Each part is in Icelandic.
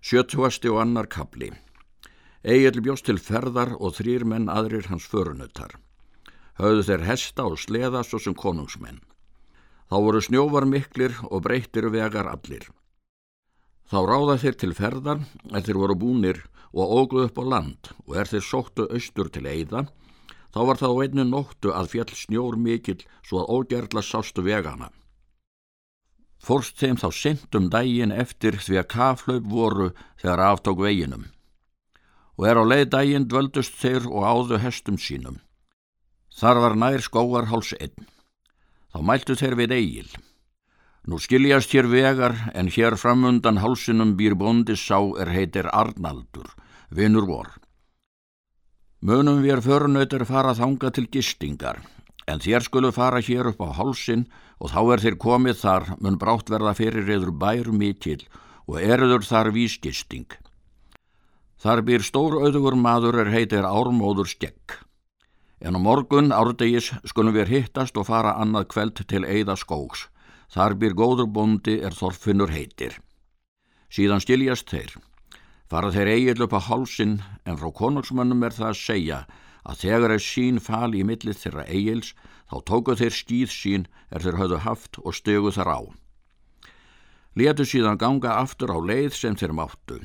Sjötuasti og annar kapli. Egil bjóst til ferðar og þrýr menn aðrir hans förunötar. Höfðu þeir hesta og sleða svo sem konungsmenn. Þá voru snjóvar miklir og breyttir vegar allir. Þá ráða þeir til ferðar er þeir voru búnir og ógluð upp á land og er þeir sóttu austur til eiða, þá var það á einu nóttu að fjall snjór mikill svo að ógerðla sástu vegana. Fórst þeim þá sendum dægin eftir því að kaflaup voru þegar aftók veginum. Og er á leið dægin dvöldust þeir og áðu hestum sínum. Þar var nær skóarháls einn. Þá mæltu þeir við eigil. Nú skiljast hér vegar en hér framundan hálsinum býr bóndi sá er heitir Arnaldur, vinnur vor. Munum við förunautur fara þanga til gistingar en þér skulu fara hér upp á hálsin og þá er þér komið þar mun brátt verða fyrir eður bær mikill og erður þar vísgisting. Þar býr stór auðugur maður er heitir Ármóður Skegg. En á morgun árdegis skulum við hittast og fara annað kveld til Eida skóks. Þar býr góður bondi er Þorfinnur heitir. Síðan stiljast þeir. Fara þeir eigil upp á hálsin en frá konungsmönnum er það að segja að þegar er sín fal í millið þeirra eigils þá tóku þeir skýð sín er þeir höfðu haft og stegu þar á. Letu síðan ganga aftur á leið sem þeir máttu.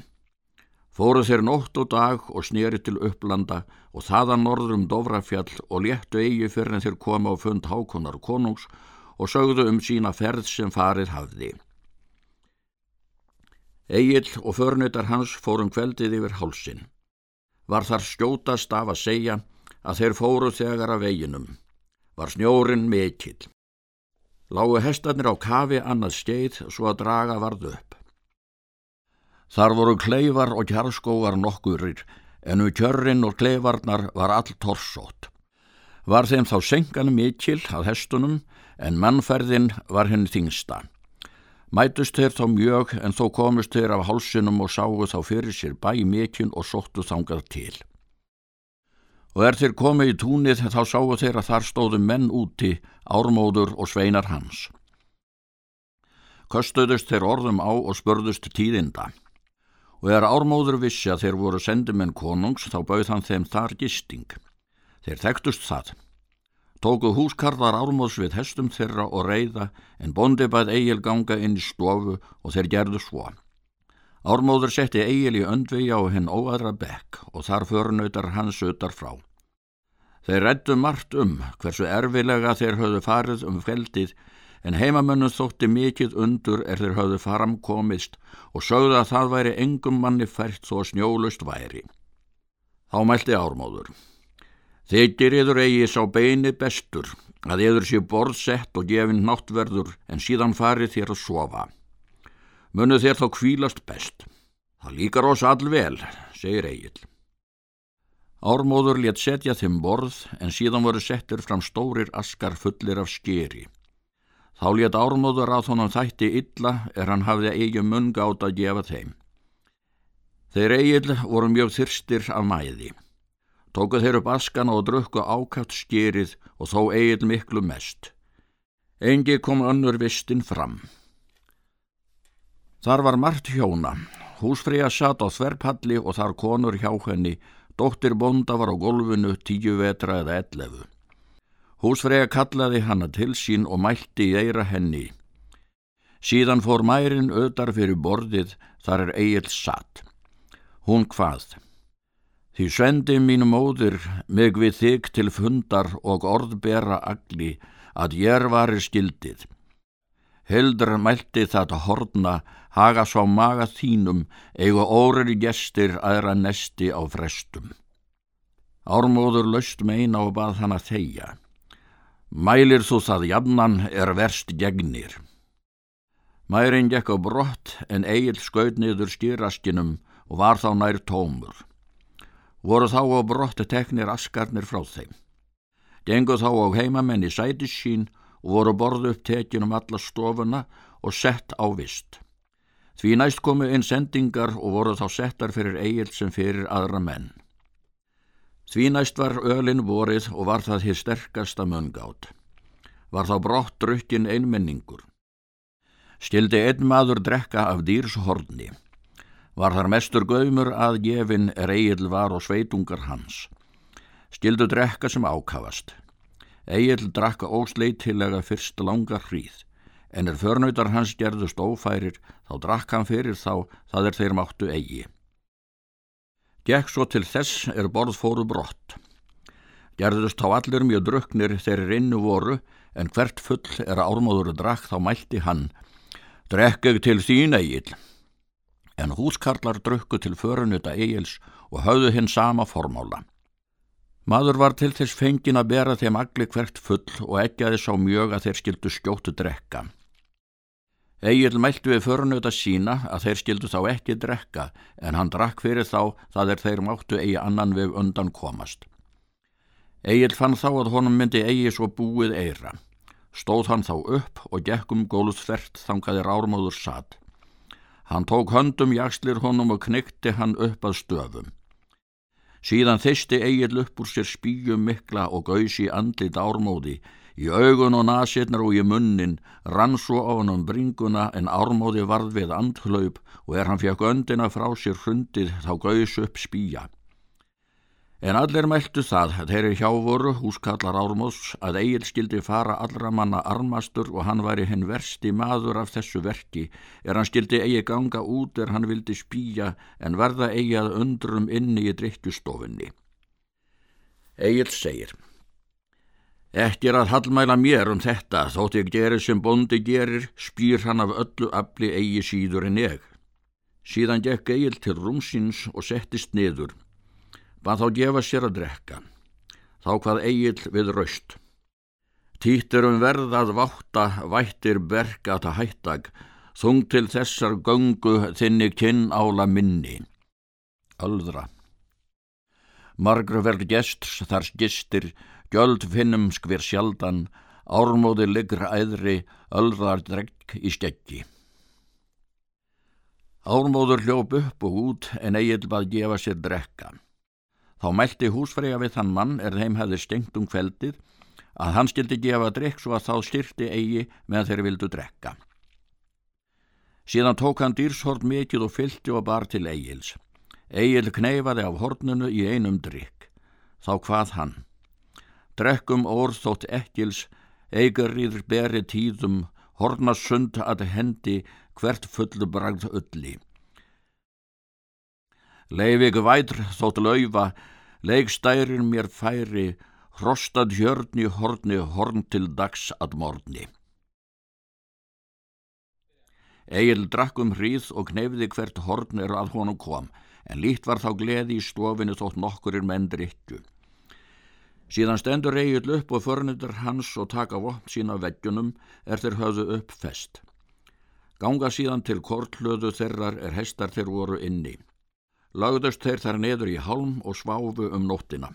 Fóru þeir nótt og dag og snýri til upplanda og þaðan norður um Dóvrafjall og léttu eigi fyrir en þeir koma á fund hákonar konungs og sögðu um sína ferð sem farið hafði. Egil og förnutar hans fórum kveldið yfir hálsin. Var þar skjótast af að segja að þeir fóru þegar að veginum. Var snjórin mikill. Lágu hestarnir á kafi annað skeið svo að draga varð upp. Þar voru kleifar og kjarskógar nokkurir en um kjörrin og kleifarnar var all torsótt. Var þeim þá sengan mikill að hestunum en mannferðin var henni þingsta. Mætust þeir þá mjög en þó komust þeir af hálsinum og sáu þá fyrir sér bæ mikinn og sóttu þangað til. Og er þeir komið í túnið þá sáu þeir að þar stóðu menn úti, ármóður og sveinar hans. Köstuðust þeir orðum á og spörðust tíðinda. Og er ármóður vissi að þeir voru sendimenn konungs þá bauð hann þeim þar gisting. Þeir þekktust það tóku húskarðar ármóðs við hestum þeirra og reyða en bondi bæð Egil ganga inn í stofu og þeir gerðu svo. Ármóður setti Egil í öndvegi á henn óaðra bekk og þar förnautar hans utar frá. Þeir rættu margt um hversu erfilega þeir höfðu farið um feldið en heimamönnum þótti mikið undur er þeir höfðu faramkomist og sögðu að það væri engum manni fært þó snjólust væri. Þá mælti Ármóður. Þykir yður eigi sá beini bestur að yður sé borðsett og gefin náttverður en síðan farið þér að sofa. Munu þér þá kvílast best. Það líkar oss allvel, segir Egil. Ármóður létt setja þeim borð en síðan voru settir fram stórir askar fullir af skeri. Þá létt Ármóður að honum þætti illa er hann hafði eigi mungátt að gefa þeim. Þeir Egil voru mjög þyrstir af mæði. Tóku þeir upp askana og drukku ákatt skýrið og þó eigin miklu mest. Engi kom önnur vistin fram. Þar var margt hjóna. Húsfreyja satt á þverpalli og þar konur hjá henni. Dóttir bonda var á golfinu tíu vetra eða ellefu. Húsfreyja kallaði hanna til sín og mælti í eira henni. Síðan fór mærin öðar fyrir borðið þar er eigil satt. Hún hvaðð. Því svendi mín móður mig við þig til fundar og orðbera agli að ég varir skildið. Heldur mælti þetta horna, haga svo maga þínum, eigu órir gestir aðra nesti á frestum. Ármóður löst meina og bað hann að þeia. Mælir þú það jannan er verst gegnir. Mærin gekk á brott en eigil skaut niður skýraskinum og var þá nær tómur voru þá á brottu teknir askarnir frá þeim. Gengu þá á heimamenn í sætis sín og voru borðu upp tekin um alla stofuna og sett á vist. Því næst komu inn sendingar og voru þá settar fyrir eigil sem fyrir aðra menn. Því næst var ölin vorið og var það hér sterkasta mungátt. Var þá brott drukkin einmenningur. Stildi einn maður drekka af dýrshorni. Var þar mestur göymur að gefin Egil var og sveitungar hans. Skildu drekka sem ákavast. Egil drakka ósleitilega fyrst langar hríð, en er förnautar hans gerðust ófærir, þá drakk hann fyrir þá, það er þeir máttu eigi. Gekk svo til þess er borð fóru brott. Gerðust þá allir mjög druknir þeir innu voru, en hvert full er ármáður drakk þá mælti hann, Drekkeg til þín Egil en húskarlar drukku til förunuta Egils og höfðu hinn sama formála. Maður var til þess fengin að bera þeim agli hvert full og eggjaði sá mjög að þeir skildu skjóttu drekka. Egil mæltu við förunuta sína að þeir skildu þá ekki drekka en hann drakk fyrir þá það er þeir máttu eigi annan við undan komast. Egil fann þá að honum myndi eigi svo búið eira. Stóð hann þá upp og gekkum góluðsvert þangaði rármáður satt. Hann tók höndum jakslir honum og knekti hann upp að stöfum. Síðan þeisti eigil upp úr sér spíjum mikla og gausi andlit ármóði, í augun og nasirnar og í munnin, rann svo á hann um bringuna en ármóði varð við andhlaup og er hann fekk öndina frá sér hrundið þá gaus upp spíja. En allir mæltu það að þeirri hjá voru húskallar Ármóðs að Egil skildi fara allra manna armastur og hann væri hinn versti maður af þessu verki er hann skildi eigi ganga út er hann vildi spýja en verða eigi að undrum inni í drikkjustofunni. Egil segir Eftir að hallmæla mér um þetta þótt ég gerir sem bondi gerir spýr hann af öllu afli eigi síður en ég. Síðan gekk Egil til rúmsins og settist niður bað þá gefa sér að drekka. Þá hvað eigil við raust. Týttir um verð að vátta, vættir berga að hættak, þung til þessar göngu þinni kinn ála minni. Öldra. Margra verð gests þar gistir, gjöld finnum skver sjaldan, ármóði liggra æðri, öldrar drekk í skeggi. Ármóður hljóp upp og út en eigil bað gefa sér drekka. Þá mælti húsfreyja við þann mann er þeim hefði stengt um kveldið að hann skildi gefa drikk svo að þá styrti eigi með þeir vildu drekka. Síðan tók hann dýrshort mikið og fylti og bar til eigils. Egil kneifaði af hornunu í einum drikk. Þá hvað hann? Drekkum orð þótt ekkils, eigarriður beri tíðum, hornasund að hendi hvert fullu bragð ölli. Leifig vætr þótt laufa, leikstærin mér færi, hrostad hjörni horni horn til dags að morni. Egil drakkum hríð og knefði hvert horn er að honum kom, en lít var þá gleði í stofinu þótt nokkurir menn drikju. Síðan stendur Egil upp og förnundur hans og taka vopn sína veggjunum er þeir höfðu upp fest. Ganga síðan til kortlöðu þeirrar er hestar þeir voru inni. Lagðust þeir þar neður í halm og sváfu um nóttina.